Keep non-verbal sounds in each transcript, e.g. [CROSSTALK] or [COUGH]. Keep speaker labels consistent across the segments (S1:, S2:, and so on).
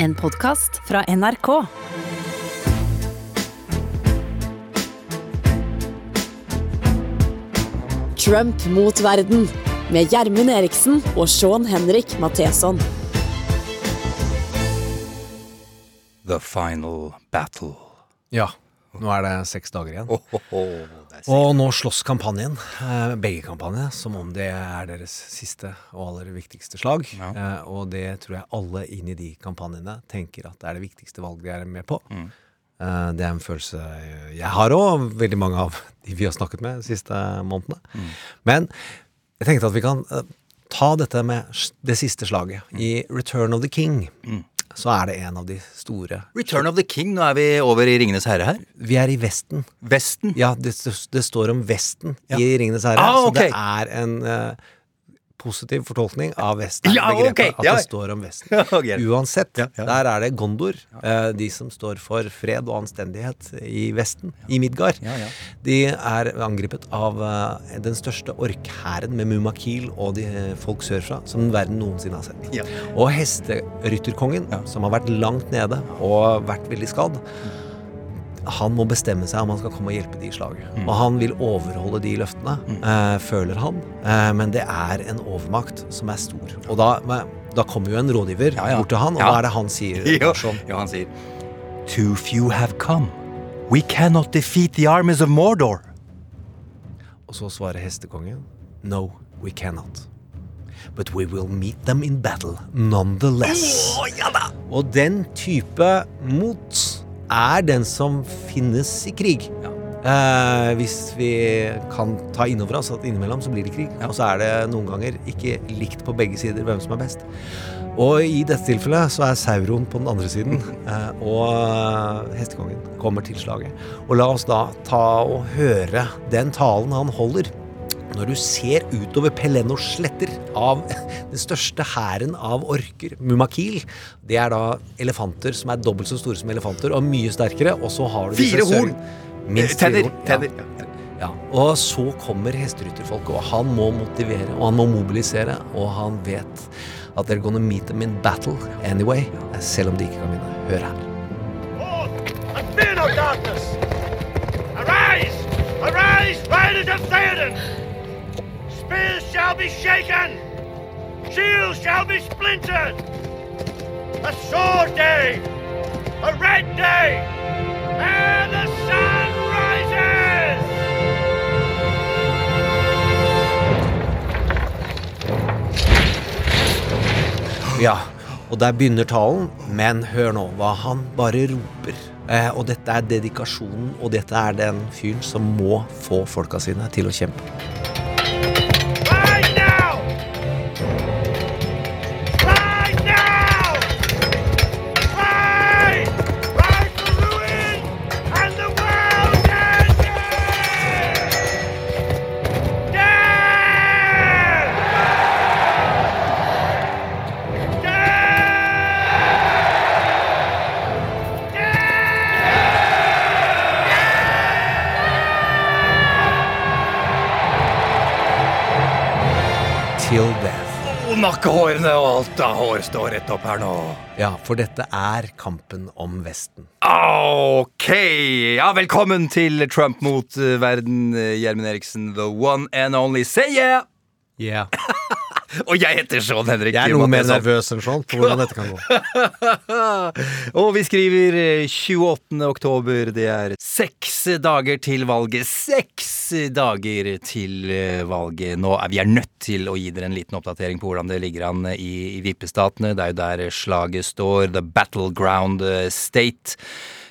S1: En podkast fra NRK.
S2: Trump mot verden med Gjermund Eriksen og Sean Henrik Matheson.
S3: The final battle.
S4: Ja. Nå er det seks dager igjen.
S3: Oh, oh, oh.
S4: Og nå slåss kampanjen, eh, begge kampanjer, som om det er deres siste og aller viktigste slag.
S3: Ja.
S4: Eh, og det tror jeg alle inn i de kampanjene tenker at det er det viktigste valget de er med på.
S3: Mm.
S4: Eh, det er en følelse jeg har òg, veldig mange av de vi har snakket med de siste månedene.
S3: Mm.
S4: Men jeg tenkte at vi kan eh, ta dette med det siste slaget.
S3: Mm.
S4: I Return of the King så er det en av de store
S3: Return of the King. Nå er vi over i Ringenes herre her.
S4: Vi er i Vesten.
S3: Vesten.
S4: Ja, det, det står om Vesten
S3: Ja.
S4: i Ringenes herre.
S3: Ah,
S4: Så det er en eh, positiv fortolkning av Vesten.
S3: Ja,
S4: okay.
S3: At
S4: At
S3: ja.
S4: det står om Vesten. [LAUGHS]
S3: Ja, ok.
S4: Uansett, der er det Gondor, eh, de som står for fred og anstendighet i Vesten, i Midgard.
S3: Ja, ja.
S4: De er angrepet av eh, den største orkhæren med Mumakil og de eh, folk sørfra som verden noensinne har sett. Og hesterytterkongen, som har vært langt nede og vært veldig skadd, han må bestemme seg om han skal komme og hjelpe de i slaget.
S3: Mm.
S4: Og han vil overholde de løftene, eh, føler han. Eh, men det er en overmakt som er stor. Og da, men, da kommer jo en rådgiver
S3: Ja, ja.
S4: bort til han, og
S3: Ja.
S4: hva er det han sier? [LAUGHS]
S3: Ja, jo, han sier Too few have come. We cannot defeat the armies of Mordor.
S4: Og så svarer hestekongen No, we cannot. But we will meet them in battle nonetheless. Og den type mot er den som finnes i krig. Eh, hvis vi kan ta inn over oss at innimellom så blir det krig. Og så er det noen ganger ikke likt på begge sider hvem som er best. Og i dette tilfellet så er Sauron på den andre siden, [LAUGHS] eh, og eh, hestekongen kommer til slaget. Og la oss da ta og høre den talen han holder. Når du ser utover Pelenos sletter av [LAUGHS] den største hæren av orker, Mumakil Det er da elefanter som er dobbelt så store som elefanter, og mye sterkere. Og så har du
S3: Fire horn!
S4: Minst
S3: Tenner,
S4: fire horn.
S3: tenner.
S4: Ja. Ja. Og så kommer hesterytterfolket, og han må motivere, og han må mobilisere, og han vet at they're gonna meet them in battle anyway, selv om de ikke kan vinne. Hør her.
S5: Arise! Arise, riders of Theoden! Spears shall be shaken! Shields shall be splintered! A sword day! A red day! And the sun rises!
S4: Ja, og der begynner talen, men hør nå hva han bare roper. Eh, og dette er dedikasjonen, og dette er den fyren som må få folka sine til å kjempe.
S3: Og nakkehårene og alt av hår står rett opp her nå.
S4: Ja, for dette er kampen om Vesten.
S3: Ok, ja, velkommen til Trump mot eh, verden, eh, Gjermund Eriksen, the one and only. Say yeah!
S4: Yeah. [LAUGHS]
S3: Og jeg heter Sean Henrik.
S4: Jeg er noe mer nervøs enn Sean på hvordan dette kan gå. [LAUGHS]
S3: Og vi skriver eh, 28. oktober. Det er seks dager til valget. Seks dager til eh, valget. Nå er vi er nødt til å gi dere en liten oppdatering på hvordan det ligger an i, i vippestatene. Det er jo der slaget står. The battleground eh, state.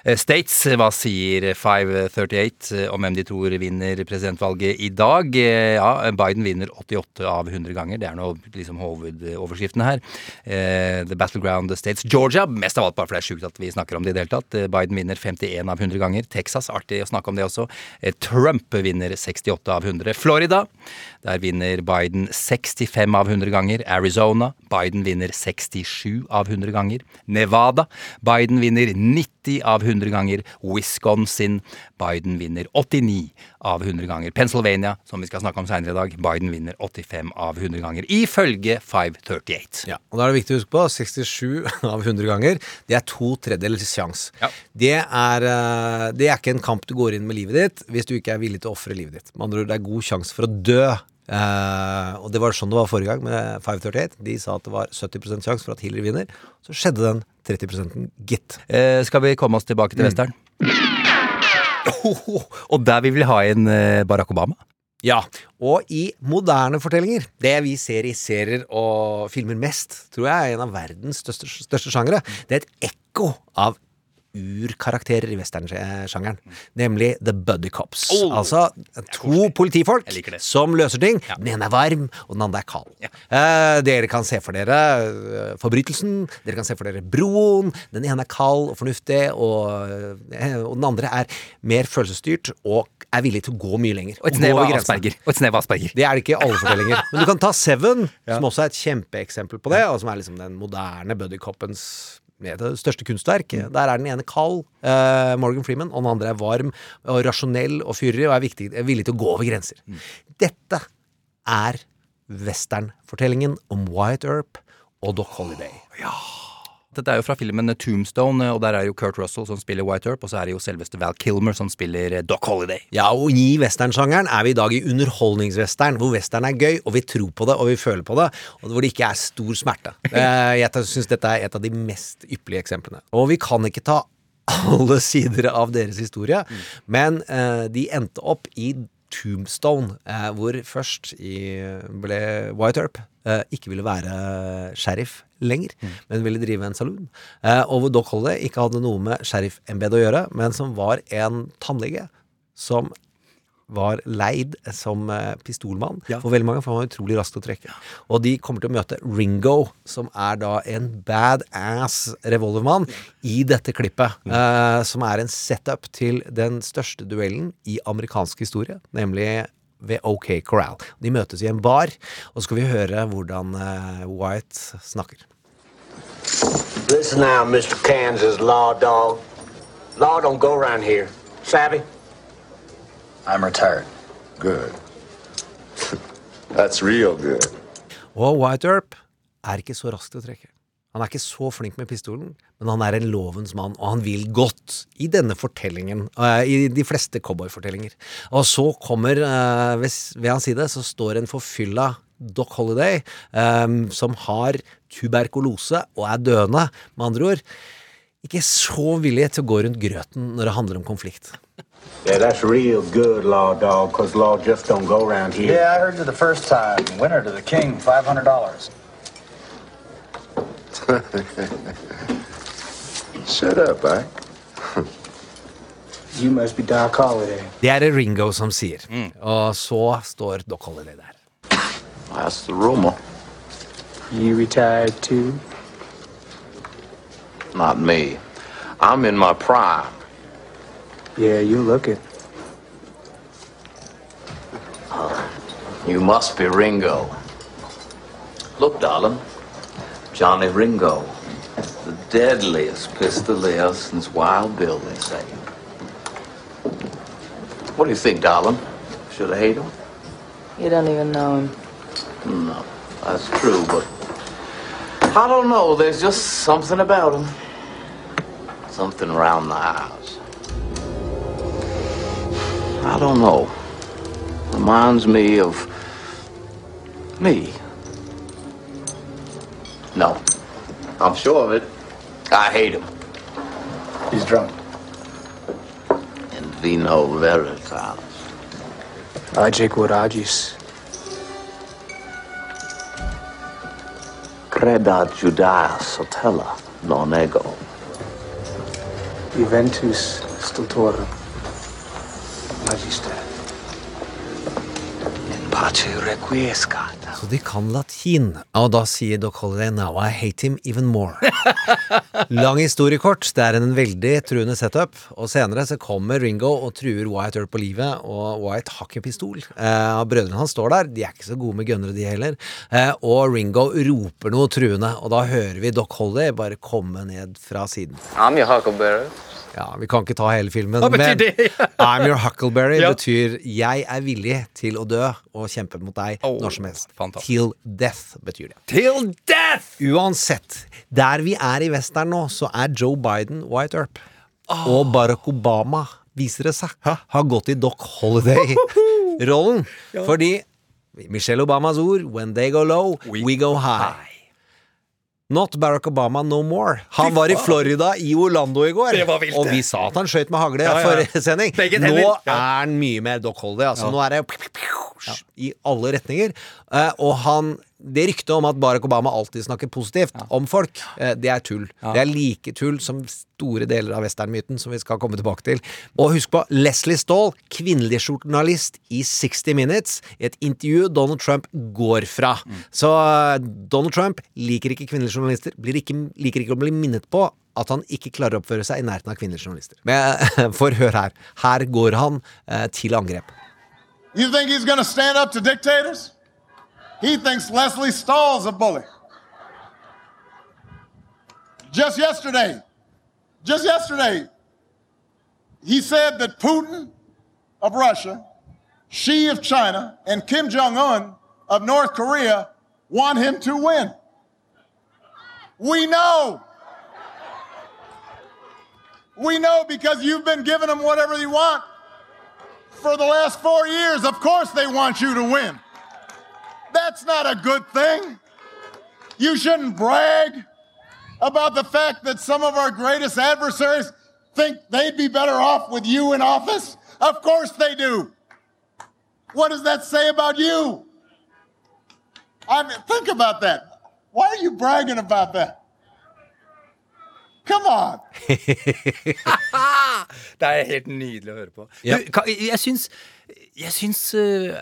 S3: Eh, States, hva sier 538 eh, om hvem de tror vinner presidentvalget i dag? Eh, Ja, Biden vinner 88 av 100 ganger. Det er nå liksom hovedoverskriften her. The Battleground States. Georgia, mest av alt bare for det er sjukt at vi snakker om det i det hele tatt. Biden vinner 51 av 100 ganger. Texas, artig å snakke om det også. Trump vinner 68 av 100. Florida, der vinner Biden 65 av 100 ganger. Arizona, Biden vinner 67 av 100 ganger. Nevada, Biden vinner 90 90 av 100 ganger. Wisconsin. Biden vinner 89 av 100 ganger. Pennsylvania, som vi skal snakke om seinere i dag. Biden vinner 85 av 100 ganger. Ifølge 538.
S4: Ja, og da er det viktig å huske på 67 [LAUGHS] av 100 ganger. Det er to tredjedels sjanse.
S3: Ja.
S4: Det, eh, det er ikke en kamp du går inn med livet ditt hvis du ikke er villig til å ofre livet ditt. Med andre ord, det er god sjanse for å dø. Eh, og det var sånn det var forrige gang med 538. De sa at det var 70% sjanse for at Hillary vinner. Så skjedde den 30% gitt.
S3: Uh, skal vi komme oss tilbake til western? [LAUGHS] Og der vi vil ha inn uh, Barack Obama.
S4: Ja, og i moderne fortellinger, det vi ser i serier og filmer mest, tror jeg er en av verdens største, største sjangere. Det er et ekko av urkarakterer i westernsjangeren, nemlig The Buddy Cops.
S3: Oh,
S4: altså to politifolk som løser ting. Den ene er varm, og den andre er kald. Eh, dere kan se for dere eh, forbrytelsen, dere kan se for dere broen. Den ene er kald og fornuftig, og, eh, og den andre er mer følelsesstyrt og er villig til å gå mye lenger.
S3: Og et snev av. Asperger. Og et Asperger.
S4: Det er det ikke i alle fortellinger. [LAUGHS] Men du kan ta Seven, som også er et kjempeeksempel på det, og som er liksom den moderne buddycoppens det største kunstverk. Der er den ene kald, eh, Morgan Freeman, og den andre er varm og rasjonell og fyrig og er, viktig, er villig til å gå over grenser. Dette er westernfortellingen om Wyatt Earp og Doc Holiday.
S3: Dette er jo fra filmen Tombstone, og der er jo Kurt Russell som spiller White Earp, og så er det jo selveste Val Kilmer som spiller eh, Doc Holiday.
S4: Ja, og i westernsjangeren er vi i dag i underholdningswestern, hvor western er gøy, og vi tror på det, og vi føler på det, og hvor det ikke er stor smerte. [LAUGHS] Eh, Jeg syns dette er et av de mest ypperlige eksemplene. Og vi kan ikke ta alle [LAUGHS] sider av deres historie, men eh, de endte opp i Tombstone, hvor først ble White Earp ikke ville være sheriff lenger, men ville drive en saloon. Eh, og hvor Doc Holliday ikke hadde noe med sheriffembetet å gjøre, men som var en tannlege som var leid som eh, pistolmann
S3: Ja.
S4: for veldig mange, for han var utrolig rask til å trekke. Og de kommer til å møte Ringo, som er da en badass revolvermann, i dette klippet. eh, som er en setup til den største duellen i amerikansk historie, nemlig ved OK Corral. De møtes i en bar, og så skal vi høre hvordan eh, White snakker.
S6: Listen now, Mr. Kansas law dog. Law don't go around here. Savvy?
S7: I'm retired.
S8: Good. [LAUGHS] That's real good.
S4: Og White Earp er ikke så rask til å trekke. Han er ikke så flink med pistolen, men han er en lovens mann, og han vil godt i denne fortellingen, eh, i de fleste cowboyfortellinger. Og så kommer, eh, ved, hans side, så står en forfylla Doc Holiday, eh, som har tuberkulose og er døende, med andre ord. Ikke så villig til å gå rundt grøten når det handler om konflikt.
S6: Yeah, that's real good, law dog, because law just don't go around here.
S7: Yeah, I heard you the first time. Winner to the king, $500. [LAUGHS]
S8: Shut up, eh? [LAUGHS]
S6: You must be Doc Holliday.
S4: Det er det Ringo som sier. Og så står Doc Holiday der.
S8: That's the rumor.
S6: You retired too?
S8: Not me. I'm in my prime.
S6: Yeah, you look it.
S8: You must be Ringo. Look, darling. Johnny Ringo. Deadliest pistolier since Wild Bill, they say. What do you think, darling? Should I hate him?
S9: You don't even know him.
S8: No, that's true, but I don't know. There's just something about him. Something around the house. I don't know. Reminds me of me. No, I'm sure of it. I hate him.
S7: He's drunk.
S8: In vino veritas.
S6: Ajay Agis.
S8: Creda Judaea Sotella non ego.
S6: Juventus Stultorum. Magister.
S8: In pace requiescat.
S4: Så de kan latin, og da sier Doc Holiday 'Now I hate him even more'. [LAUGHS] Lang historiekort, det er en veldig truende setup, og senere så kommer Ringo og truer Wyatt Earp på livet, og Wyatt har ikke pistol. Eh, brødrene hans står der, de er ikke så gode med gønnere de heller, eh, og Ringo roper noe truende, og da hører vi Doc Holiday bare komme ned fra siden.
S10: I'm your huckleberry.
S4: Ja, Vi kan ikke ta hele filmen,
S3: Hva betyr
S4: men
S3: det? [LAUGHS]
S4: I'm your huckleberry
S3: Ja.
S4: betyr 'jeg er villig til å dø og kjempe mot deg
S3: Åh,
S4: når som helst'.
S3: fantastisk.
S4: Till death betyr det.
S3: Till death!
S4: Uansett, der vi er i western nå, så er Joe Biden White Earp. Og Barack Obama, viser det seg, har gått i Doc Holiday-rollen. Fordi Michelle Obamas ord 'When they go low, we, go high'. Not Barack Obama no more. Han var i Florida, i Orlando i går. Og vi sa at han skøyt med hagle
S3: Ja, ja,
S4: forrige sending. Nå er han mye mer Doc Holiday. Altså, Nå er det i alle retninger. Eh, og han det ryktet om at Barack Obama alltid snakker positivt om folk, eh, det er tull. Det er like tull som store deler av westernmyten, som vi skal komme tilbake til. Og husk på Leslie Stahl, kvinnelig journalist i 60 Minutes, i et intervju Donald Trump går fra. Så eh, Donald Trump liker ikke kvinnelige journalister, blir ikke, liker ikke å bli minnet på at han ikke klarer å oppføre seg i nærheten av kvinnelige journalister. Men [LAUGHS] for hør her. Her går han eh, til angrep.
S10: You think he's gonna stand up to dictators? He thinks Leslie Stahl's a bully. Just yesterday, just yesterday, he said that Putin of Russia, Xi of China, and Kim Jong un of North Korea want him to win. We know. We know because you've been giving them whatever you want for the last four years. Of course, they want you to win. That's not a good thing. You shouldn't brag about the fact that some of our greatest adversaries think they'd be better off with you in office. Of course they do. What does that say about you? I mean, think about that. Why are you bragging about that? Come on. [LAUGHS]
S3: Det er helt nydelig å høre på.
S4: Ja.
S3: Du, jeg syns jeg syns øh,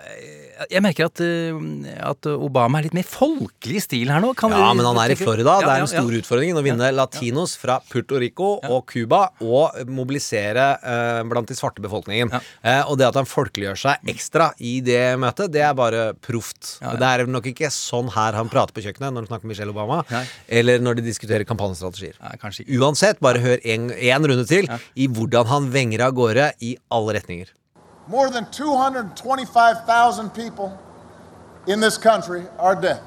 S3: Jeg merker at, øh, at Obama er litt mer folkelig i stil her nå. Kan
S4: Ja, men han er i Florida. Det er
S3: en
S4: den store
S3: ja.
S4: utfordringen å vinne latinos fra Puerto Rico og Cuba og mobilisere eh, blant de svarte befolkningen. Eh, og det at han folkeliggjør seg ekstra i det møtet, det er bare proft. Det er nok ikke sånn her han prater på kjøkkenet når han snakker med Michelle Obama,
S3: Nei.
S4: eller når de diskuterer kampanjestrategier. Uansett, bare hør en, en runde til i hvordan han venger av gårde i alle retninger.
S10: More than 225,000 people in this country are dead.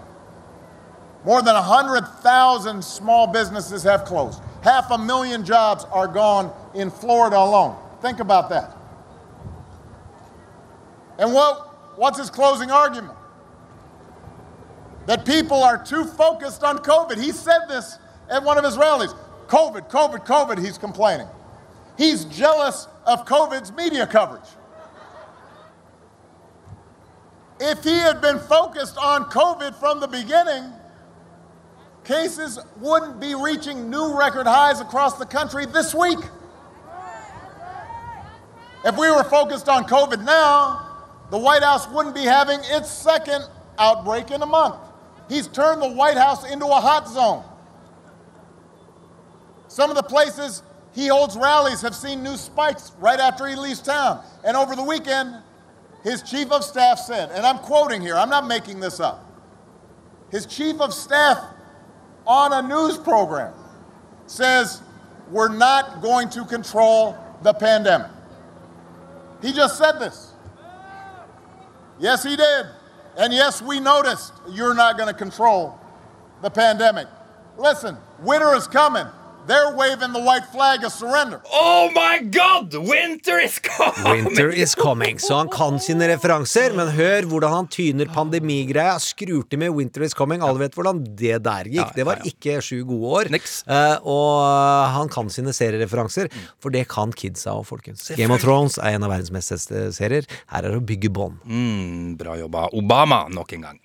S10: More than 100,000 small businesses have closed. Half a million jobs are gone in Florida alone. Think about that. And what, what's his closing argument? That people are too focused on COVID. He said this at one of his rallies. COVID, COVID, COVID, he's complaining. He's jealous of COVID's media coverage. If he had been focused on COVID from the beginning, cases wouldn't be reaching new record highs across the country this week. If we were focused on COVID now, the White House wouldn't be having its second outbreak in a month. He's turned the White House into a hot zone. Some of the places he holds rallies have seen new spikes right after he leaves town. And over the weekend, his chief of staff said, and I'm quoting here, I'm not making this up. His chief of staff on a news program says, We're not going to control the pandemic. He just said this. Yes, he did. And yes, we noticed you're not going to control the pandemic. Listen, winter is coming. They're waving the white flag of surrender.
S3: Oh my god! Winter is coming!
S4: Winter is coming. Så han kan sine referanser, men hør hvordan han tyner pandemigreia. Skrur til med Winter is coming. Alle vet hvordan det der gikk. Det var ikke sju gode år. Eh, og eh, han kan sine seriereferanser, for det kan kidsa òg, folkens. Game of Thrones er en av verdens mest sette serier. Her er det å bygge bånd.
S3: Mm, bra jobba, Obama, nok en gang.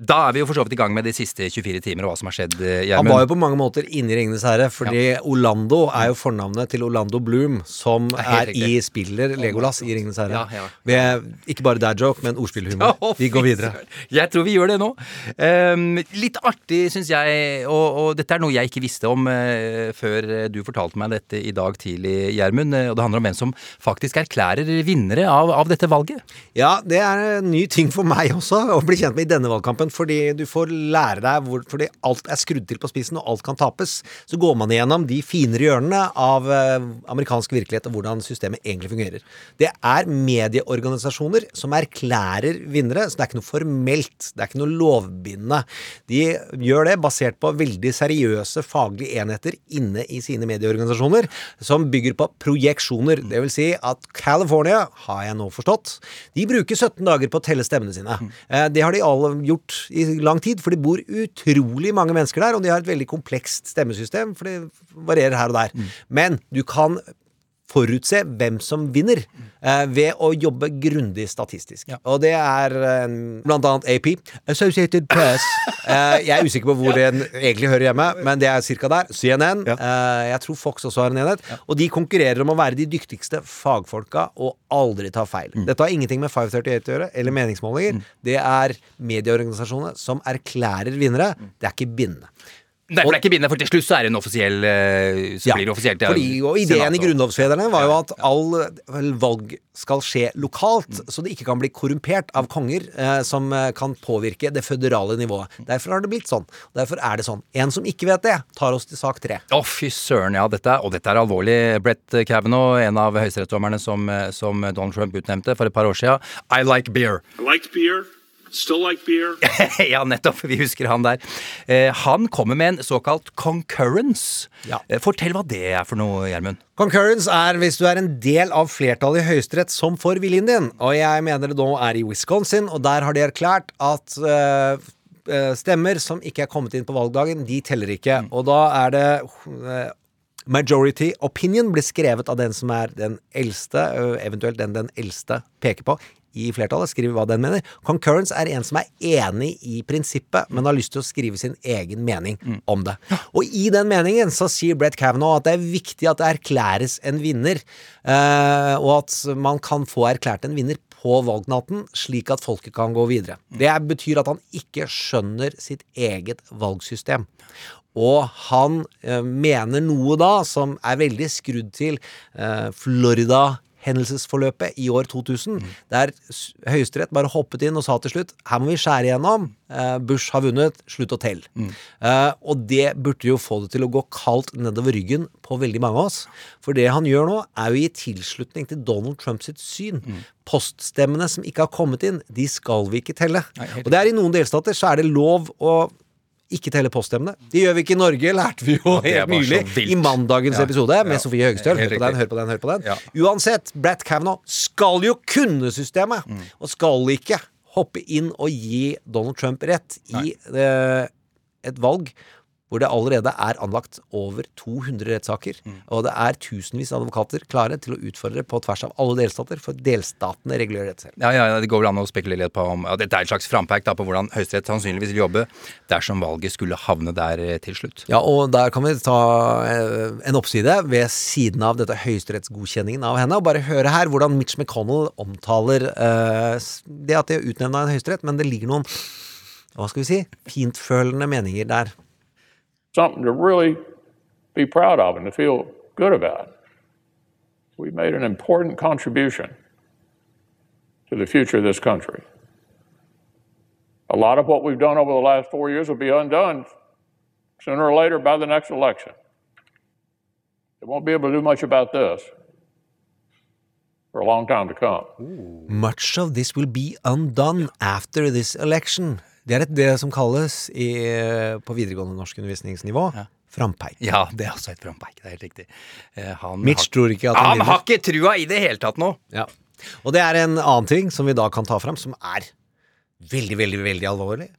S3: Da er vi jo for så vidt i gang med de siste 24 timer og hva som har skjedd, Gjermund.
S4: Han var jo på mange måter inne i Ringenes herre, fordi Orlando er jo fornavnet til Orlando Bloom, som
S3: er
S4: er i spiller Legolas i Ringenes herre.
S3: Ja, ja.
S4: Vi er ikke bare dad joke, men ordspillhumor. [LAUGHS]
S3: Å,
S4: Vi går videre.
S3: Jeg tror vi gjør det nå. Um, litt artig, syns jeg, og, og dette er noe jeg ikke visste om uh, før eh, du fortalte meg dette i dag tidlig, Gjermund. eh, og det handler om hvem som faktisk erklærer vinnere av, av dette valget.
S4: Ja, det er en ny ting for meg også, å bli kjent med i denne valgkampen. Fordi du får lære deg hvor, Fordi alt er skrudd til på spissen, og alt kan tapes. Så går man igjennom de finere hjørnene av eh, amerikansk virkelighet og hvordan systemet egentlig fungerer. Det er medieorganisasjoner som erklærer vinnere, så det er ikke noe formelt. Det er ikke noe lovbindende. De gjør det basert på veldig seriøse faglige enheter inne i sine medieorganisasjoner, som bygger på projeksjoner. Det vil si at California, har jeg nå forstått, de bruker 17 dager på å telle stemmene sine. Eh, Det har de alle gjort i lang tid, for det bor utrolig mange mennesker der, og de har et veldig komplekst stemmesystem, for det varierer her og der. Men du kan forutse hvem som vinner, eh, ved å jobbe grundig statistisk. Og det er eh, blant annet AP, Associated Press. [LAUGHS] eh, jeg er usikker på hvor den egentlig hører hjemme, men det er cirka der. CNN. Eh, jeg tror Fox også har en enhet. Og de konkurrerer om å være de dyktigste fagfolka og aldri ta feil. Dette har ingenting med 538 å gjøre, eller meningsmålinger. Det er medieorganisasjonene som erklærer vinnere. Det er ikke bindende.
S3: Det er ikke bindende, for til slutt så er det en offisiell eh, Så
S4: Ja,
S3: blir det offisielt ja,
S4: fordi, og Ideen
S3: senat
S4: i
S3: og-
S4: grunnlovsfedrene var jo at all vel, valg skal skje lokalt, så det ikke kan bli korrumpert av konger eh, som eh, kan påvirke det føderale nivået. Derfor har det blitt sånn. Derfor er det sånn. En som ikke vet det, tar oss til sak tre.
S3: Å, fy søren, ja. Dette, er- og dette er alvorlig. Brett Kavanaugh, en av høyesterettsdommerne som, eh, som Donald Trump utnevnte for et par år siden. I like beer.
S11: I like beer, like beer. [LAUGHS]
S3: ja, nettopp. Vi husker han der. Eh, han kommer med en såkalt concurrence. Ja. fortell hva det er for noe, Gjermund.
S4: Concurrence er hvis du er en del av flertallet i Høyesterett som får viljen din. Og jeg mener det nå er i Wisconsin, og der har de erklært at eh, eh, stemmer som ikke er kommet inn på valgdagen, de teller ikke. Og da er det eh, Majority opinion blir skrevet av den som er den eldste, eventuelt den den eldste peker på. I flertallet skriver hva den mener. Concurrence er en som er enig i prinsippet, men har lyst til å skrive sin egen mening om det. Og i den meningen så sier Brett Kavanaugh at det er viktig at det erklæres en vinner, eh, og at man kan få erklært en vinner på valgnatten, slik at folket kan gå videre. Det betyr at han ikke skjønner sitt eget valgsystem. Og han eh, mener noe da som er veldig skrudd til eh, Florida hendelsesforløpet i år 2000, der s- Høyesterett bare hoppet inn og sa til slutt her må vi skjære igjennom. Eh, Bush har vunnet, slutt å telle. Eh, og det burde jo få det til å gå kaldt nedover ryggen på veldig mange av oss. For det han gjør nå, er jo i tilslutning til Donald Trumps sitt syn. Poststemmene som ikke har kommet inn, de skal vi ikke telle.
S3: Nei,
S4: Og det er i noen delstater så er det lov å ikke telle poststemmene. Det gjør vi ikke i Norge, lærte vi jo helt nylig i mandagens
S3: Ja.
S4: episode med
S3: Ja.
S4: Sofie Høgestøl. Hør på den, hør på den, hør på den. Uansett, Brett Kavanaugh skal jo kunne systemet,
S3: Mm.
S4: og skal ikke hoppe inn og gi Donald Trump rett i eh, et valg hvor det allerede er anlagt over 200 rettssaker,
S3: Mm.
S4: og det er tusenvis av advokater klare til å utfordre på tvers av alle delstater, for delstatene regulerer dette selv.
S3: Ja, ja, Det går vel an å spekulere litt på om ja, Dette er et slags frampeik på hvordan Høyesterett sannsynligvis vil jobbe dersom valget skulle havne der eh, til slutt.
S4: Ja, og der kan vi ta eh, en oppside ved siden av dette høyesterettsgodkjenningen av henne, og bare høre her hvordan Mitch McConnell omtaler eh, det at de har utnevna en høyesterett, men det ligger noen, hva skal vi si, fintfølende meninger der.
S11: Something to really be proud of and to feel good about. We made an important contribution to the future of this country. A lot of what we've done over the last four years will be undone sooner or later by the next election. They won't be able to do much about this for a long time to come.
S4: Much of this will be undone after this election. Det er et, det som kalles i, på videregående norskundervisningsnivå frampeik.
S3: Ja, det er også et frampeik. Det er helt riktig. Eh, Han
S4: Mitch
S3: har,
S4: tror ikke at han
S3: han
S4: vinner.
S3: har ikke trua i det hele tatt nå!
S4: Ja. Og det er en annen ting som vi da kan ta fram, som er veldig, veldig, veldig alvorlig.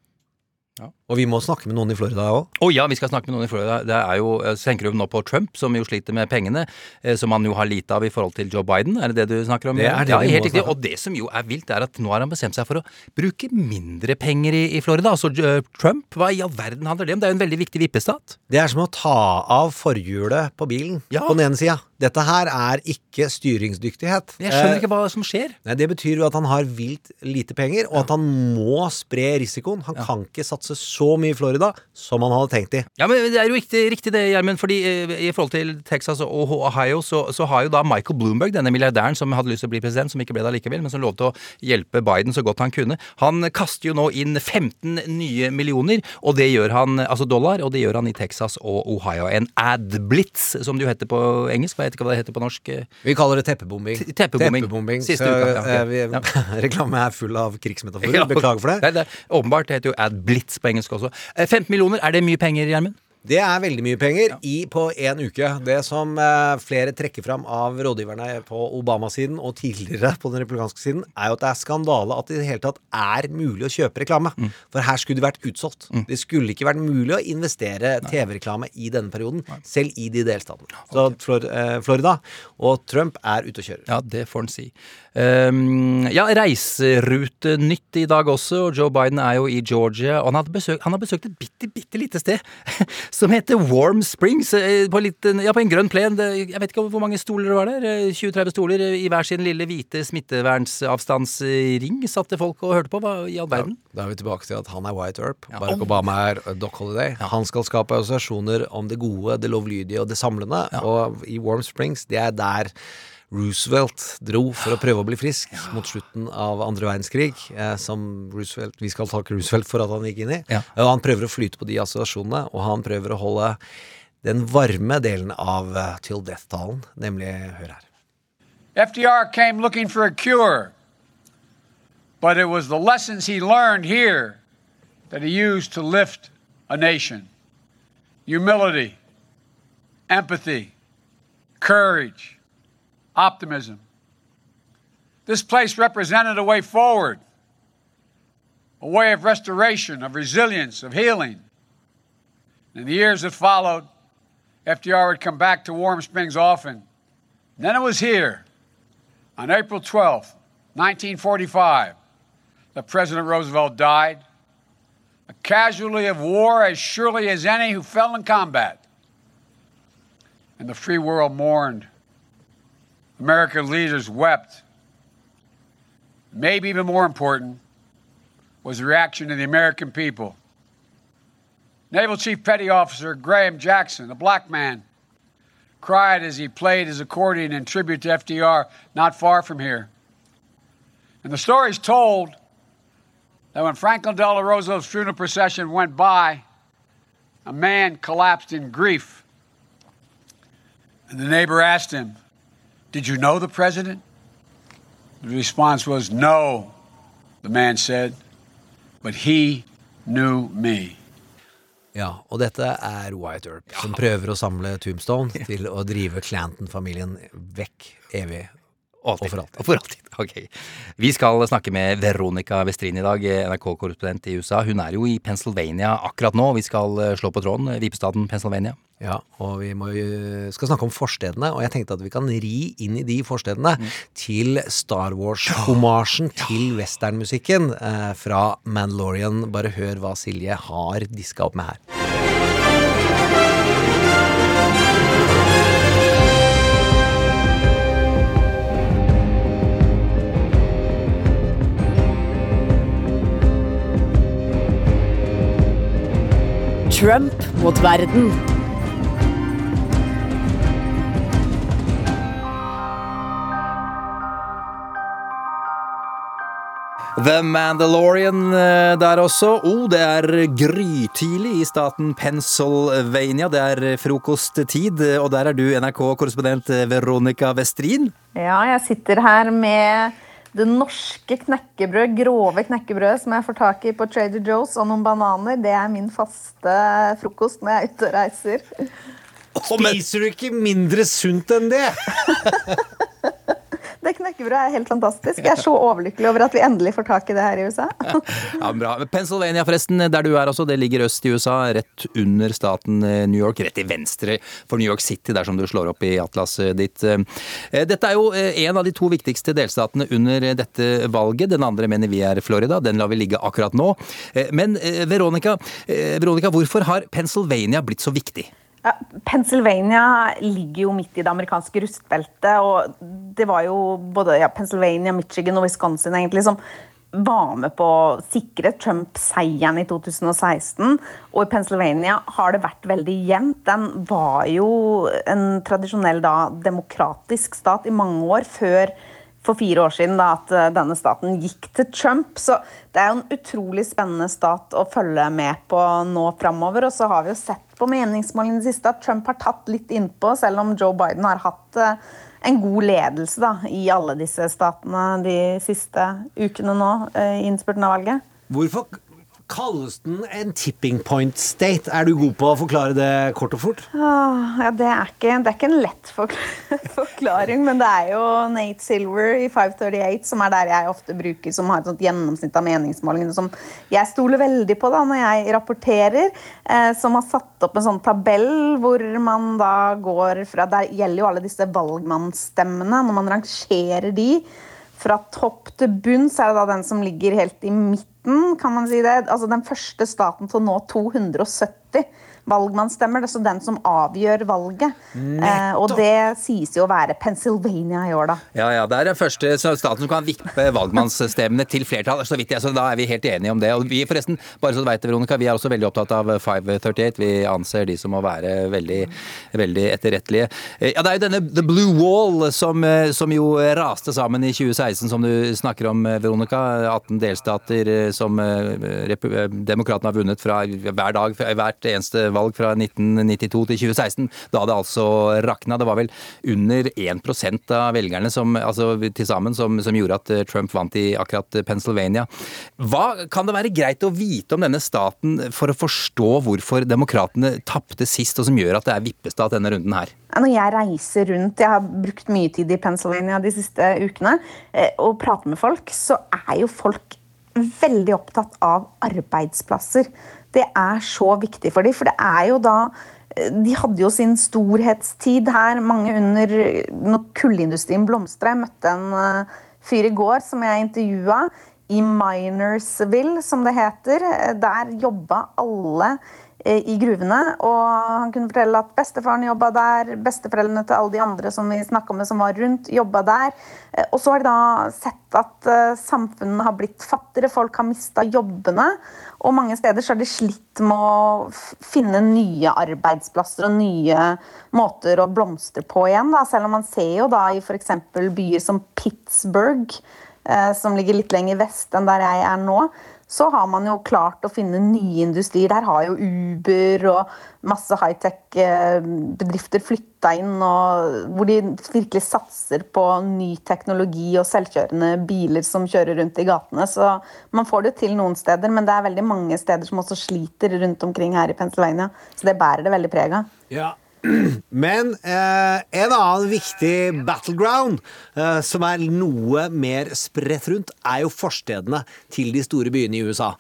S4: Og vi må snakke med noen i Florida òg.
S3: Å ja, vi skal snakke med noen i Florida. Det er jo, eh, tenker du nå på Trump, som jo sliter med pengene, eh, som han jo har lite av i forhold til Joe Biden. Er det det du snakker om?
S4: Det er det
S3: ja,
S4: vi
S3: helt riktig. Og det som jo er vilt, er at nå har han bestemt seg for å bruke mindre penger i, i Florida. Altså eh, Trump, hva i all verden handler det om? Det er jo en veldig viktig vippestat.
S4: Det er som å ta av forhjulet på bilen
S3: Ja.
S4: på den ene sida. Dette her er ikke styringsdyktighet.
S3: Jeg skjønner ikke hva som skjer.
S4: Nei, Det betyr jo at han har vilt lite penger, og at han må spre risikoen. Han kan ikke satse så så mye i Florida som han hadde tenkt i.
S3: Ja, men Det er jo riktig, riktig det, Gjermund. fordi eh, I forhold til Texas og Ohio så, så har jo da Michael Bloomberg, denne milliardæren som hadde lyst til å bli president, som ikke ble det allikevel, men som lovte å hjelpe Biden så godt han kunne, han kaster jo nå inn 15 nye millioner, og det gjør han, altså dollar, og det gjør han i Texas og Ohio. En ad-blitz, som det jo heter på engelsk. Hva vet ikke hva det heter på norsk?
S4: Vi kaller det teppebombing.
S3: Te- teppebombing. Siste
S4: Så,
S3: uka, ja, ok.
S4: eh,
S3: Ja. [LAUGHS]
S4: Reklame er full av krigsmetaforer.
S3: Ja,
S4: Beklager for det. [LAUGHS]
S3: Nei, det er, åpenbart. Det heter jo ad-blitz på engelsk også. Eh, 15 millioner, er det mye penger, Gjermund?
S4: Det er veldig mye penger i, på én uke. Det som eh, flere trekker fram av rådgiverne på Obama-siden og tidligere på den republikanske siden, er jo at det er skandale at det i det hele tatt er mulig å kjøpe reklame.
S3: Mm.
S4: For her skulle det vært utsolgt. Det skulle ikke vært mulig å investere TV-reklame i denne perioden, selv i de delstatene. Så eh, Florida og Trump er ute og kjører.
S3: Ja, det får en si. Um, ja, Reiserutenytt i dag også. og Joe Biden er jo i Georgia. Og han, besøkt, han har besøkt et bitte, bitte lite sted [LAUGHS] som heter Warm Springs. eh, På, en ja, på en grønn plen. Jeg vet ikke hvor mange stoler det var der. eh, 20-30 stoler eh, i hver sin lille hvite smittevernsavstandsring satte folk og hørte på. Hva i all verden?
S4: Da er vi tilbake til at han er White Earp. Barack Obama er Doc Holiday. Han skal skape assosiasjoner om det gode, det lovlydige og det samlende. Og i Warm Springs, det er der Roosevelt dro for å prøve å bli frisk mot slutten av andre verdenskrig. Eh, som Roosevelt, Vi skal takke Roosevelt for at han gikk inn i.
S3: Ja.
S4: Og han prøver å flyte på de assosiasjonene, og han prøver å holde den varme delen av uh, Till Death-talen, nemlig Hør her.
S12: FDR came looking for a cure, but it was the lessons he learned here that he used to lift a nation humility, empathy, courage, optimism. This place represented a way forward, a way of restoration, of resilience, of healing. In the years that followed, FDR would come back to Warm Springs often. Then it was here, on April 12th, 1945, that President Roosevelt died, a casualty of war as surely as any who fell in combat. And the free world mourned. American leaders wept. Maybe even more important was the reaction of the American people. Naval Chief Petty Officer Graham Jackson, a black man, cried as he played his accordion in tribute to FDR not far from here. And the story's told that when Franklin Delano Roosevelt's funeral procession went by, a man collapsed in grief. And the neighbor asked him, Did you know the president? The response was, No, the man said, but he knew me.
S4: Ja, og dette er White Earp, som prøver å samle Tombstone [LAUGHS] til å drive Clanton-familien vekk evig og for alltid.
S3: Og for alltid. Ok. Vi skal snakke med Veronica Westrin i dag, NRK-korrespondent i USA. Hun er jo i Pennsylvania akkurat nå. Vi skal eh, slå på tråden. Vipestaden Pennsylvania.
S4: Ja, og vi jo- skal snakke om forstedene, og jeg tenkte at vi kan ri inn i de forstedene til Star Wars-hommasjen til westernmusikken eh, fra Mandalorian. Bare hør hva Silje har diska opp med her.
S2: Trump mot verden.
S3: The Mandalorian eh, der også. Oh, det er grytidlig i staten Pennsylvania. Det er frokosttid, og der er du NRK-korrespondent Veronica Westrin.
S13: Ja, jeg sitter her med det norske knekkebrød, grove knekkebrødet som jeg får tak i på Trader Joe's, og noen bananer. Det er min faste frokost når jeg er ute og reiser.
S4: Spiser du ikke mindre sunt enn det? [LAUGHS]
S13: Det knekkebrødet er helt fantastisk. Jeg er så overlykkelig over at vi endelig får tak i det her i USA.
S3: Ja, bra. Pennsylvania, forresten, der du er også, det ligger øst i USA, rett under staten eh, New York. Rett til venstre for New York City, dersom du slår opp i atlaset ditt. Eh, Dette er jo eh, en av de to viktigste delstatene under eh, dette valget. Den andre mener vi er Florida. Den lar vi ligge akkurat nå. Eh, Men eh, Veronica, eh, Veronica hvorfor har Pennsylvania blitt så viktig?
S13: Ja, Pennsylvania ligger jo midt i det amerikanske rustbeltet. og Det var jo både ja, Pennsylvania, Michigan og Wisconsin egentlig som var med på å sikre Trump seieren i 2016. Og i Pennsylvania har det vært veldig jevnt. Den var jo en tradisjonell da, demokratisk stat i mange år før for fire år siden da, at eh, denne staten gikk til Trump. Så det er jo en utrolig spennende stat å følge med på nå framover. Og så har vi jo sett på meningsmålingene siste at Trump har tatt litt innpå, selv om Joe Biden har hatt eh, en god ledelse da, i alle disse statene de siste ukene nå eh, i innspurten av valget.
S4: Hvorfor kalles den en tipping point state? Er du god på å forklare det kort og fort?
S13: Ah, ja, det, er ikke, det er ikke en lett [LAUGHS] forklaring, men det er jo Nate Silver i 538 som er der jeg ofte bruker, som har et sånt gjennomsnitt av meningsmålingene som jeg stoler veldig på da når jeg rapporterer, eh, som har satt opp en sånn tabell hvor man da går fra Der gjelder jo alle disse valgmannsstemmene, når man rangerer de. Fra topp til bunn så er det da den som ligger helt i midten, kan man si det. Altså den første staten til å nå 270 valgmannsstemmer. Det er så den som avgjør valget. Eh, og det sies jo å være Pennsylvania i år, da.
S3: Ja, ja, Det er den første staten som kan vippe valgmannsstemmene til flertall. Så vidt jeg, så Da er vi helt enige om det. Og vi forresten, bare så du veit Veronica, vi er også veldig opptatt av 538. Vi anser de som å være veldig, veldig etterrettelige. Eh, Ja, Det er jo denne The Blue Wall som, eh, som jo raste sammen i 2016, som du snakker om, eh, Veronica. 18 delstater som demokratene har vunnet fra hver dag, fra hvert eneste valg fra 1992 til 2016. Da det altså rakna. Det var vel under 1% av velgerne som, altså, til som, som gjorde at eh, Trump vant i akkurat Pennsylvania. Hva kan det være greit å vite om denne staten for å forstå hvorfor demokratene tapte sist, og som gjør at det er vippestat denne runden her?
S13: Når jeg reiser rundt, jeg har brukt mye tid i Pennsylvania de siste ukene, eh, og prater med folk, så er jo folk veldig opptatt av arbeidsplasser. Det er så viktig for dem, for det er jo da eh, de hadde jo sin storhetstid her, mange under når kullindustrien blomstra. Jeg møtte en eh, fyr i går som jeg intervjua i Minersville, som det heter. Der jobba alle eh, i gruvene. Og han kunne fortelle at bestefaren jobba der, besteforeldrene til alle de andre som vi snakka med som var rundt, jobba der. Eh, Og så har de da sett at eh, samfunnet har blitt fattigere, folk har mista jobbene. Og mange steder så har de slitt med å finne nye arbeidsplasser og nye måter å blomstre på igjen. Da. Selv om man ser jo da i f.eks. byer som Pittsburgh, eh, som ligger litt lenger vest enn der jeg er nå, så har man jo klart å finne nye industrier. Der har jo Uber og masse high-tech-bedrifter flytta inn, og hvor de virkelig satser på ny teknologi og selvkjørende biler som kjører rundt i gatene. Så man får det til noen steder, men det er veldig mange steder som også sliter rundt omkring her i Pennsylvania. Så det bærer det veldig preg av.
S4: Ja. Men eh, en annen viktig battleground, eh, som er noe mer spredt rundt, er jo forstedene til de store byene i USA.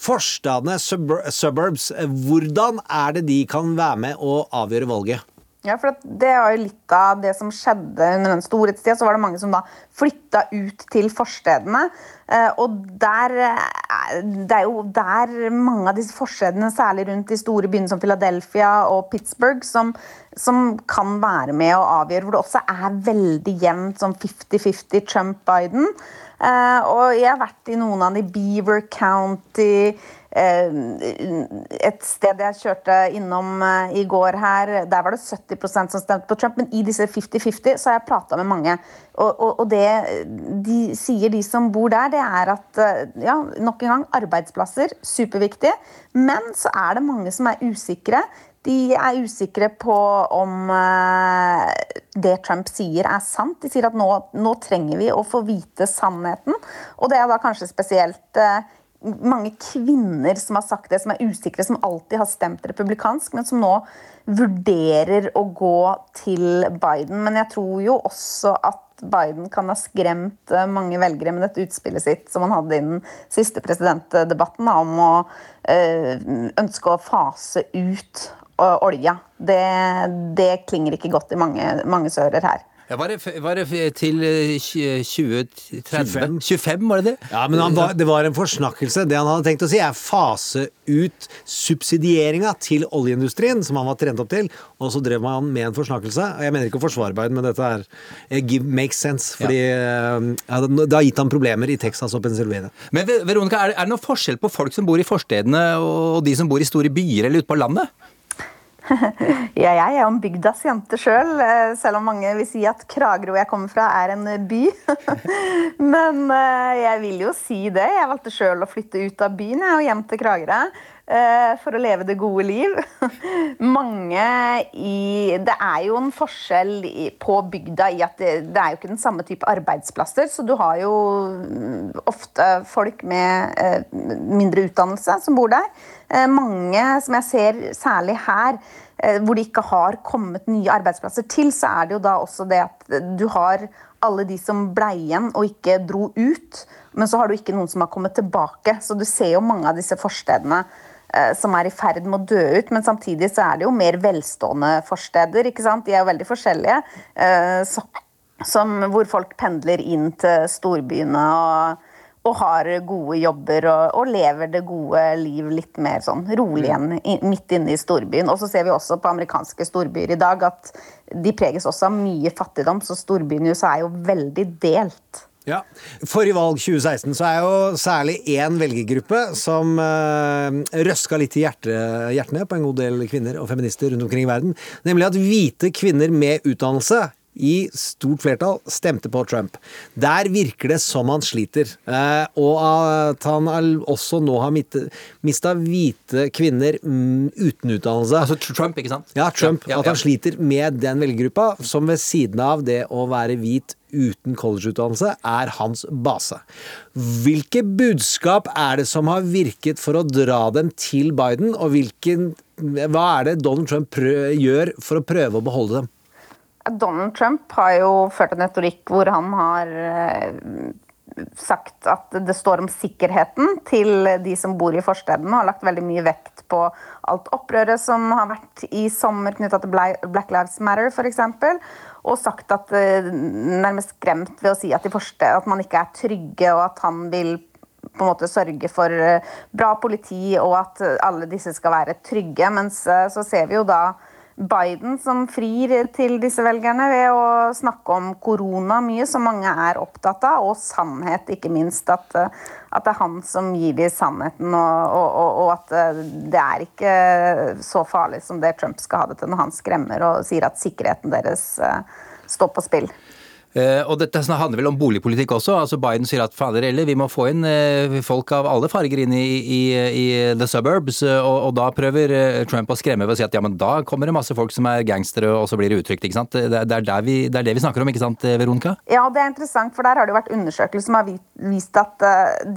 S4: Forstedene, sub suburbs, eh, hvordan er det de kan være med å avgjøre valget?
S13: Ja, for det var jo litt av det som skjedde under den storhetstida. Så var det mange som da flytta ut til forstedene. Eh, Og der, eh, det er jo der mange av disse forstedene, særlig rundt de store byene som Philadelphia og Pittsburgh, som, som kan være med å avgjøre. Hvor det også er veldig jevnt, som 50-50 Trump-Biden. Eh, Og jeg har vært i noen av de Beaver County et sted jeg kjørte innom eh, i går her, der var det 70% som stemte på Trump. Men i disse 50-50 så har jeg prata med mange. Og, og, og det de sier, de som bor der, det er at eh, ja, nok en gang, arbeidsplasser, superviktig. Men så er det mange som er usikre. De er usikre på om eh, det Trump sier er sant. De sier at nå, nå trenger vi å få vite sannheten. Og det er da kanskje spesielt eh, mange kvinner som har sagt det, som er usikre, som alltid har stemt republikansk, men som nå vurderer å gå til Biden. Men jeg tror jo også at Biden kan ha skremt eh, mange velgere med dette utspillet sitt som han hadde i den siste presidentdebatten om å eh, ønske å fase ut eh, olja. Det, det klinger ikke godt i mange, mange sører her.
S3: Ja, var, det, var det til eh, tj- 2030? 25. var det det?
S4: Ja, men han var, det var en forsnakkelse. Det han hadde tenkt å si, er fase ut subsidieringa til oljeindustrien, som han var trent opp til, og så drev han med en forsnakkelse. Jeg mener ikke å forsvare men dette er eh, give, makes sense, fordi ja. ja, det har gitt ham problemer i Texas og Pennsylvania.
S3: Men Veronica, er det, er det noe forskjell på folk som bor i forstedene og de som bor i store byer eller ute på landet? [LAUGHS]
S13: Ja, jeg er jo en bygdas jente sjøl, selv, selv om mange vil si at Kragerø jeg kommer fra er en by. [LAUGHS] Men eh, jeg vil jo si det. Jeg valgte sjøl å flytte ut av byen og hjem til Kragerø. Eh, For å leve det gode liv. [LAUGHS] Mange i Det er jo en forskjell på bygda i at det, det er jo ikke den samme type arbeidsplasser. Så du har jo mm, ofte folk med eh, mindre utdannelse som bor der. Eh, Mange som jeg ser særlig her, hvor det ikke har kommet nye arbeidsplasser til, så er det jo da også det at du har alle de som ble igjen og ikke dro ut. Men så har du ikke noen som har kommet tilbake. Så du ser jo mange av disse forstedene som er i ferd med å dø ut. Men samtidig så er det jo mer velstående forsteder. ikke sant? De er jo veldig forskjellige. eh, så, som, hvor folk pendler inn til storbyene og, og har gode jobber og, og lever det gode liv litt mer sånn rolig enn midt inne i storbyen. Og så ser vi også på amerikanske storbyer i dag at de preges også av mye fattigdom, så storbyen i USA er jo veldig delt.
S4: Ja. Forrige valg, 2016, så er jo særlig én velgergruppe som uh, røska litt i hjerte, hjertene på en god del kvinner og feminister rundt omkring i verden. Nemlig at hvite kvinner med utdannelse i stort flertall stemte på Trump. Der virker det som han sliter. Eh, og at han også nå har mista hvite kvinner mm, uten utdannelse.
S3: Altså Trump, ikke sant?
S4: Ja, Trump.
S3: Ja, ja,
S4: At han sliter med den velgergruppa, som ved siden av det å være hvit uten collegeutdannelse, er hans base. Hvilke budskap er det som har virket for å dra dem til Biden, og hvilken, hva er det Donald Trump gjør for å prøve å beholde dem?
S13: Donald Trump har jo ført en retorikk hvor han har eh, sagt at det står om sikkerheten til de som bor i forstedene, og har lagt veldig mye vekt på alt opprøret som har vært i sommer knytta til Black Lives Matter f.eks. Og sagt at eh, nærmest skremt ved å si at, forsted, at man ikke er trygge, og at han vil på en måte sørge for eh, bra politi, og at alle disse skal være trygge. Mens så ser vi jo da Biden som frir til disse velgerne ved å snakke om korona mye, som mange er opptatt av, og sannhet, ikke minst. At, at det er han som gir dem sannheten, og, og, og at eh, det er ikke så farlig som det Trump skal ha det til når han skremmer og sier at sikkerheten deres eh, står på spill.
S3: Eh, og dette handler vel om boligpolitikk også. altså Biden sier at vi må få inn eh, folk av alle farger inn i, i, i the suburbs. eh, Og, og da prøver Trump å skremme ved å si at ja, men da kommer det masse folk som er gangstere, og så blir det utrygt. ikke sant? Det, det, er det er det vi snakker om, ikke sant, Veronica?
S13: Ja, det er interessant, for der har det jo vært undersøkelser som har vist at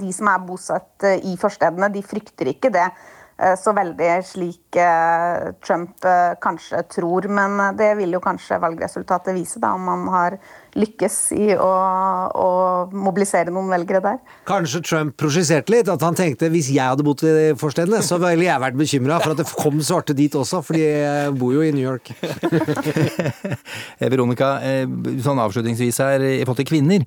S13: de som er bosatt i forstedene, de frykter ikke det så veldig slik eh, Trump eh, kanskje tror. Men eh, det vil jo kanskje valgresultatet vise, da, om man har lykkes i å, å mobilisere noen velgere der.
S4: Kanskje Trump prosjiserte litt, at han tenkte hvis jeg hadde bodd i forstedene, så ville jeg vært bekymra for at det kom svarte dit også, for de bor jo i New York. [LAUGHS]
S3: Eh, Veronica, eh, sånn avslutningsvis her i forhold til kvinner.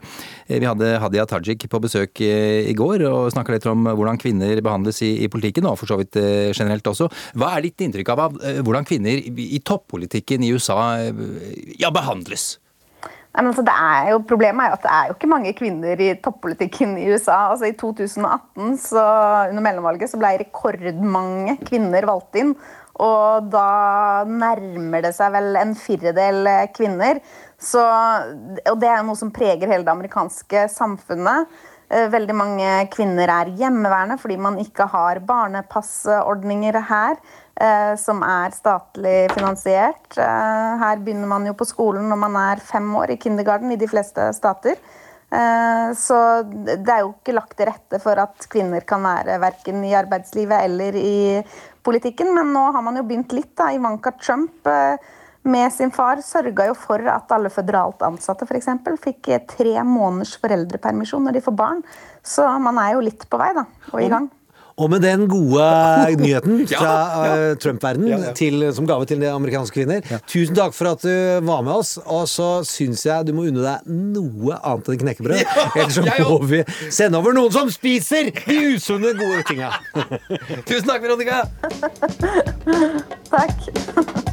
S3: Eh, Vi hadde Hadia Tajik på besøk eh, i går og snakka litt om hvordan kvinner behandles i, i politikken, og for så vidt eh, generelt også. Hva er ditt inntrykk av eh, hvordan kvinner i, toppolitikken i USA eh, ja, behandles?
S13: Nei, altså, er jo, problemet er jo at det er jo ikke mange kvinner i toppolitikken i USA. Altså, I 2018, så, under mellomvalget, så ble rekordmange kvinner valgt inn. Og da nærmer det seg vel en firedel kvinner. Så, og det er noe som preger hele det amerikanske samfunnet. Eh, Veldig mange kvinner er hjemmeværende fordi man ikke har barnepassordninger her, eh, som er statlig finansiert. Eh, Her begynner man jo på skolen når man er fem år, i kindergarten i de fleste stater. Så det er jo ikke lagt til rette for at kvinner kan være verken i arbeidslivet eller i politikken, men nå har man jo begynt litt. da. Ivanka Trump med sin far sørga jo for at alle føderalt ansatte for eksempel, fikk eh, tre måneders foreldrepermisjon når de får barn. Så man er jo litt på vei, da. Og i gang.
S4: Og med den gode [LAUGHS] nyheten fra
S3: ja.
S4: eh, Trump-verden
S3: Ja, ja.
S4: som gave til de amerikanske kvinner, tusen takk for at du var med oss. Og så syns jeg du må unne deg noe annet enn knekkebrød. [LAUGHS]
S3: Ja,
S4: Ellers så må vi sende over noen som spiser de usunne, gode tinga. [LAUGHS]
S3: Tusen takk, Veronica!
S13: Takk.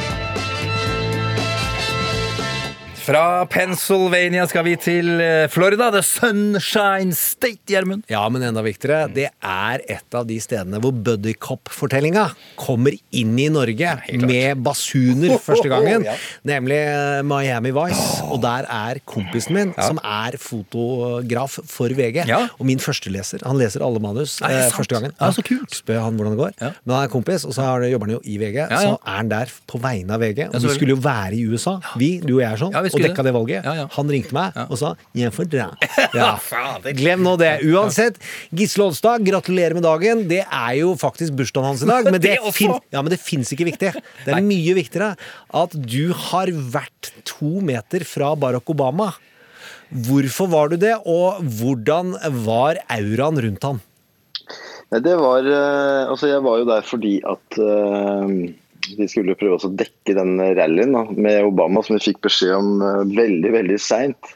S3: Fra Pennsylvania skal vi til eh, Florida, The Sunshine State, Gjermund.
S4: Ja, men enda viktigere, det er et av de stedene hvor Buddycop-fortellinga kommer inn i Norge med basuner første gangen. [LAUGHS] Nemlig eh, Miami Vice. Og der er kompisen min, som er fotograf for VG, og min førsteleser. Han leser alle manus eh, første gangen.
S3: Ja, så kult.
S4: Spør han hvordan det går. Men han er kompis, og så har- jobber han jo i VG. Så er han der på vegne av VG. Og vi skulle jo være i USA, vi, du og jeg, er
S3: sånn, Vi
S4: dekka
S3: det.
S4: valget.
S3: Ja, ja.
S4: Han ringte meg og sa 'jeg får dra'. [LAUGHS] Ja. Glem nå det. Uansett, Gisle Oddstad, gratulerer med dagen. Det er jo faktisk bursdagen hans i dag. Men [LAUGHS] det, fin ja, men det fins ikke viktig. Det er mye viktigere at du har vært to meter fra Barack Obama. Hvorfor var du det, og hvordan var auraen rundt han?
S14: Det var eh, Altså, jeg var jo der fordi at eh, vi skulle prøve å dekke den rallyen med Obama, som vi fikk beskjed om eh, veldig, veldig seint.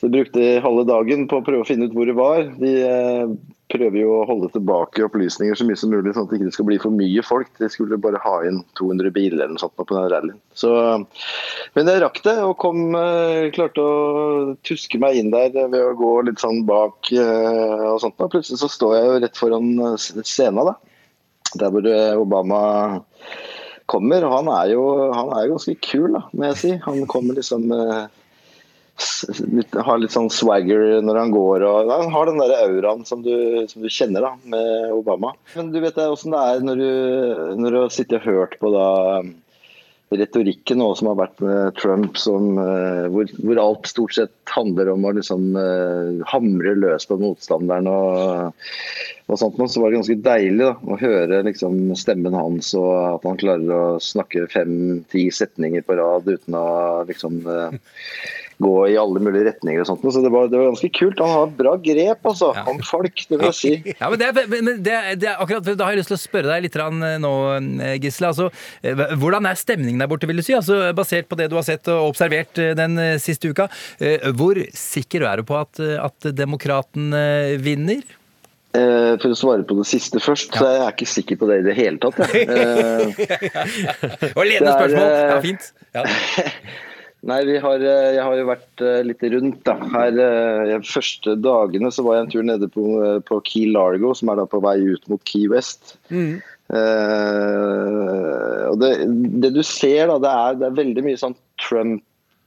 S14: Så de brukte halve dagen på å prøve å finne ut hvor det var. Vi eh, prøver jo å holde tilbake opplysninger så mye som mulig, sånn at det ikke skal bli for mye folk. De skulle bare ha inn 200 biler eller noe sånt på den rallyen. Så, men jeg rakk det, og kom, eh, klarte å tuske meg inn der ved å gå litt sånn bak eh, og sånt. Plutselig så står jeg jo rett foran eh, scenen, da. Der hvor eh, Obama kommer. Han er jo han er ganske kul, da, må jeg si. Han kommer liksom eh, litt, Har litt sånn swagger når han går. og Han har den der auraen som du, som du kjenner da, med Obama. Men du vet åssen det er når du, når du har sittet og hørt på da retorikken nå som har vært med Trump, som, eh, hvor, hvor alt stort sett handler om å liksom eh, hamre løs på motstanderen og, og sånt, så var det ganske deilig da, å høre liksom, stemmen hans og at han klarer å snakke fem-ti setninger på rad uten å liksom eh, gå i alle mulige retninger og sånt. Så det var, det var ganske kult. Han har bra grep altså, om folk, det vil jeg si. [LAUGHS]
S3: Ja, men det, men det, det akkurat, Da har jeg lyst til å spørre deg litt eh, nå, eh, Gisle. Altså, eh, hvordan er stemningen der borte, vil du si? Altså, basert på det du har sett og observert den siste uka. Hvor sikker er du på at, at demokraten vinner?
S14: For å svare på det siste først, så er jeg ikke sikker på det i det hele tatt. Jeg. [LAUGHS] ja.
S3: Og ledende
S14: det
S3: spørsmål. Ja,
S14: eh,
S3: fint. Ja. [LAUGHS]
S14: Nei, vi har, eh, jeg har jo vært eh, litt rundt. da. Her, eh, De første dagene så var jeg en tur nede på, eh, på Key Largo, som er da på vei ut mot Key West. Eh, og det, det du ser, da, det er, det er veldig mye sånn Trump-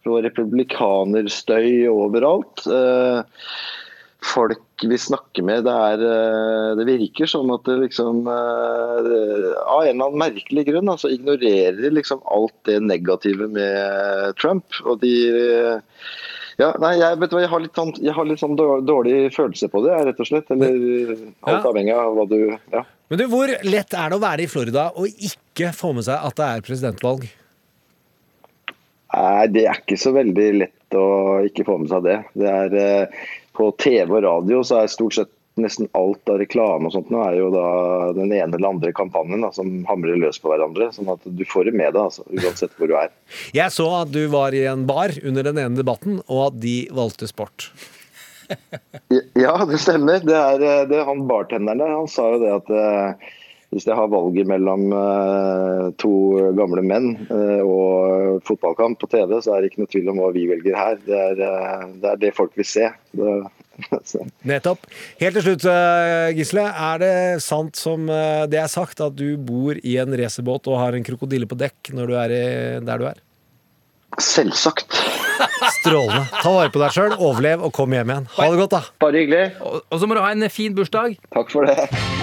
S14: og republikanerstøy overalt. Eh, folk vi snakker med, det, er, eh, det virker som at det liksom eh, Av en eller annen merkelig grunn altså, ignorerer de liksom alt det negative med Trump. Og de ja, nei, jeg, vet du hva, jeg har litt sånn, jeg har litt sånn dårlig følelse på det, rett og slett. Eller alt
S4: Ja.
S14: avhengig av hva du Ja.
S4: Men du, Hvor lett er det å være i Florida og ikke få med seg at det er presidentvalg?
S14: Nei, det er ikke så veldig lett å ikke få med seg det. Det er eh, På TV og radio så er stort sett nesten alt av reklame og sånt nå er jo da den ene eller andre kampanjen da, som hamrer løs på hverandre. Sånn at du får det med deg, altså, uansett hvor du er.
S4: Jeg så at du var i en bar under den ene debatten, og at de valgte sport.
S14: Ja, det stemmer. Det er, eh, det han bartenderen der. Han sa jo det at eh, hvis jeg har valget mellom eh, to gamle menn eh, og fotballkamp på TV, så er det ikke noe tvil om hva vi velger her. Det er eh, det, er det folk vil se. Det. [LAUGHS]
S4: Nettopp. Helt til slutt, Gisle. Er det sant som det er sagt, at du bor i en racerbåt og har en krokodille på dekk når du er i, der du er?
S14: Selvsagt. [LAUGHS]
S4: Strålende. Ta vare på deg sjøl, overlev og kom hjem igjen. Ha det godt, da.
S14: Bare hyggelig.
S3: Og, og så må du ha en fin bursdag.
S14: Takk for det.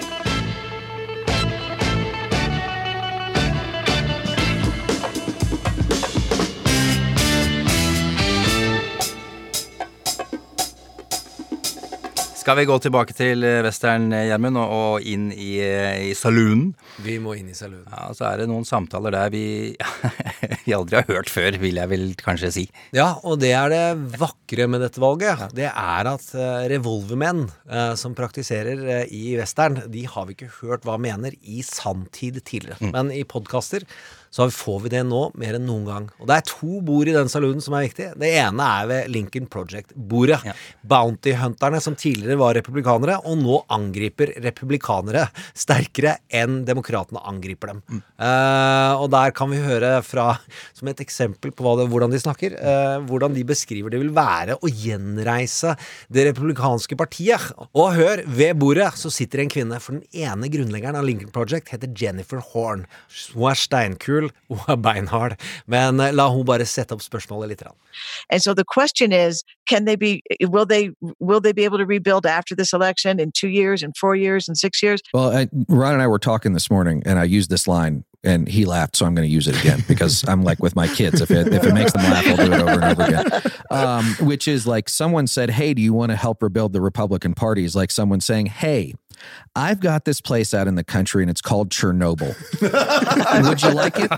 S3: Skal vi gå tilbake til eh, western, eh, Gjermund, og, inn i, eh, i saloonen?
S4: Vi må inn i saloonen.
S3: Ja, så er det noen samtaler der vi, [LAUGHS] vi aldri har hørt før, vil jeg vel kanskje si.
S4: Ja, og det er det vakre med dette valget. Det er at revolvermenn som praktiserer i western, de har vi ikke hørt hva mener i sanntid tidligere.
S3: Mm.
S4: Men i podkaster så får vi det nå mer enn noen gang. Og det er to bord i den saloonen som er viktig. Det ene er ved Lincoln Project-bordet. Bounty Hunterne som tidligere var republikanere, og nå angriper republikanere sterkere enn demokratene angriper dem. Eh, og der kan vi høre fra, som et eksempel på hva det, hvordan de snakker, uh, hvordan de beskriver det vil være å gjenreise det republikanske partiet. Og hør, ved bordet så sitter en kvinne, for den ene grunnleggeren av Lincoln Project heter Jennifer Horn. Hun er steinkul, hun er beinhard, men eh, la hun bare sette opp spørsmålet litt.
S15: And so the question is, can they be? Will they? Will they be able to rebuild after this election in two years, in four years, in six years?
S16: Well, I, Ron and I were talking this morning, and I used this line, and he laughed, so I'm going to use it again [LAUGHS] because I'm like with my kids. If it if it makes them laugh, I'll do it over and over again. [LAUGHS] Um, which is like someone said, "Hey, do you want to help rebuild the Republican Party?" Is like someone saying, "Hey." I've got this place out in the country and it's called Chernobyl. [LAUGHS] Would you like it?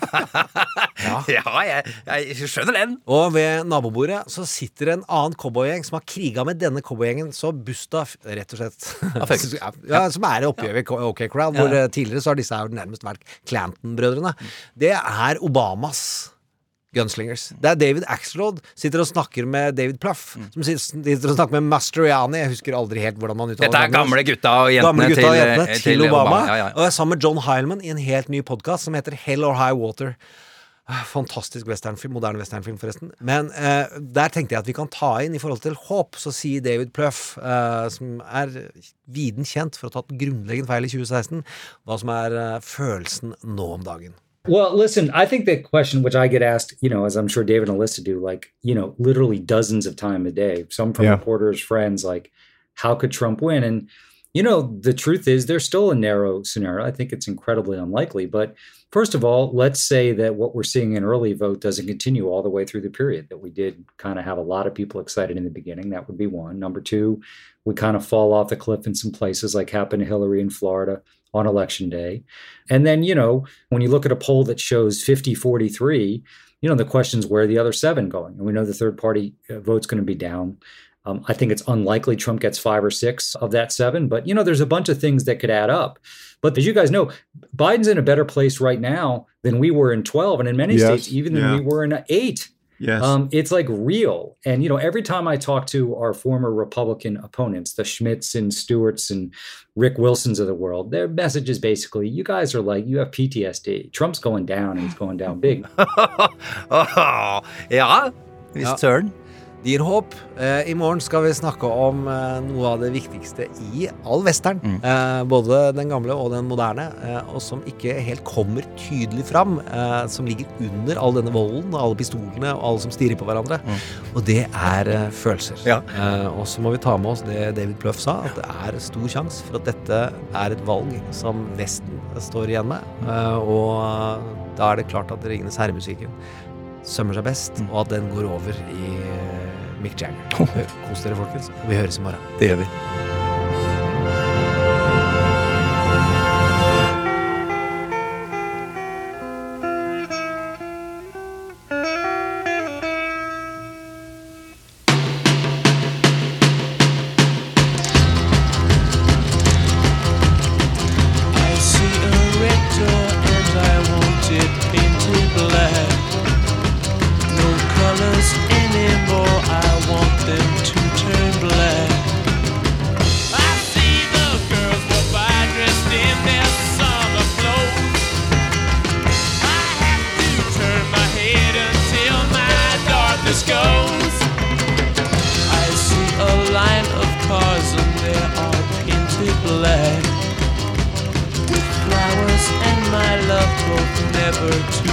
S3: Ja, jeg, jeg skjønner den.
S4: Og ved nabobordet så sitter en annen cowboygjeng som har kriga med denne cowboygjengen så busta, f- rett og slett. ja, [LAUGHS] som er oppgjøret i OK Crowd, hvor
S3: ja.
S4: eh, tidligere så har disse her nærmest vært Clanton-brødrene. Det er Obamas. Gunslingers. Det er David Axelrod sitter og snakker med David Plaff.
S3: Mm.
S4: Som sitter og snakker med Mastroianni. Jeg husker aldri helt hvordan man uttaler
S3: Dette er gamle gutta og jentene
S4: Gamle gutta og jentene til,
S3: til
S4: Obama.
S3: Obama, ja, ja.
S4: Og jeg er sammen med John Heilman i en helt ny podkast som heter Hell or High Water. Ah, Fantastisk westernfilm. Moderne westernfilm, forresten. Men eh, der tenkte jeg at vi kan ta inn i forhold til håp, så sier David Pluff, eh, som er viden kjent for å ha tatt grunnleggende feil i 2016, hva som er eh, følelsen nå om dagen.
S17: Well, listen, I think the question which I get asked, you know, as I'm sure David and Alyssa do, like, you know, literally dozens of time a day, some from
S18: Yeah.
S17: reporters, friends, like, how could Trump win? And, you know, the truth is there's still a narrow scenario. I think it's incredibly unlikely. But first of all, let's say that what we're seeing in early vote doesn't continue all the way through the period, that we did kind of have a lot of people excited in the beginning. That would be one. Number two, we kind of fall off the cliff in some places, like happened to Hillary in Florida on election day. And then, you know, when you look at a poll that shows 50 43, you know, the question is where are the other seven going? And we know the third party uh, vote's going to be down. Um, I think it's unlikely Trump gets five or six of that seven, but, you know, there's a bunch of things that could add up. But as you guys know, Biden's in a better place right now than we were in 12, and in many
S18: Yes.
S17: states, even than we were in eight.
S18: Yes.
S17: Um, it's like real. And, you know, every time I talk to our former Republican opponents, the Schmitz and Stewarts and Rick Wilsons of the world, their message is basically, you guys are like, you have PTSD. Trump's going down and he's going down big. [LAUGHS]
S3: Yeah, hvis
S4: Ja.
S3: søren.
S4: Det gir håp. Eh, I morgen skal vi snakke om eh, noe av det viktigste i all western. Eh, både den gamle og den moderne, eh, og som ikke helt kommer tydelig fram. Eh, som ligger under all denne volden, alle pistolene og alle som stirrer på hverandre. Og det er eh, følelser. Eh, og så må vi ta med oss det David Pluff sa, at det er stor sjanse for at dette er et valg som Vesten står igjen med. Eh, og da er det klart at Ringenes herre-musikken sømmer seg best, og at den går over i Mick Jagger. Kos dere, folkens. Og vi høres i morgen.
S3: Det gjør vi.
S18: other two.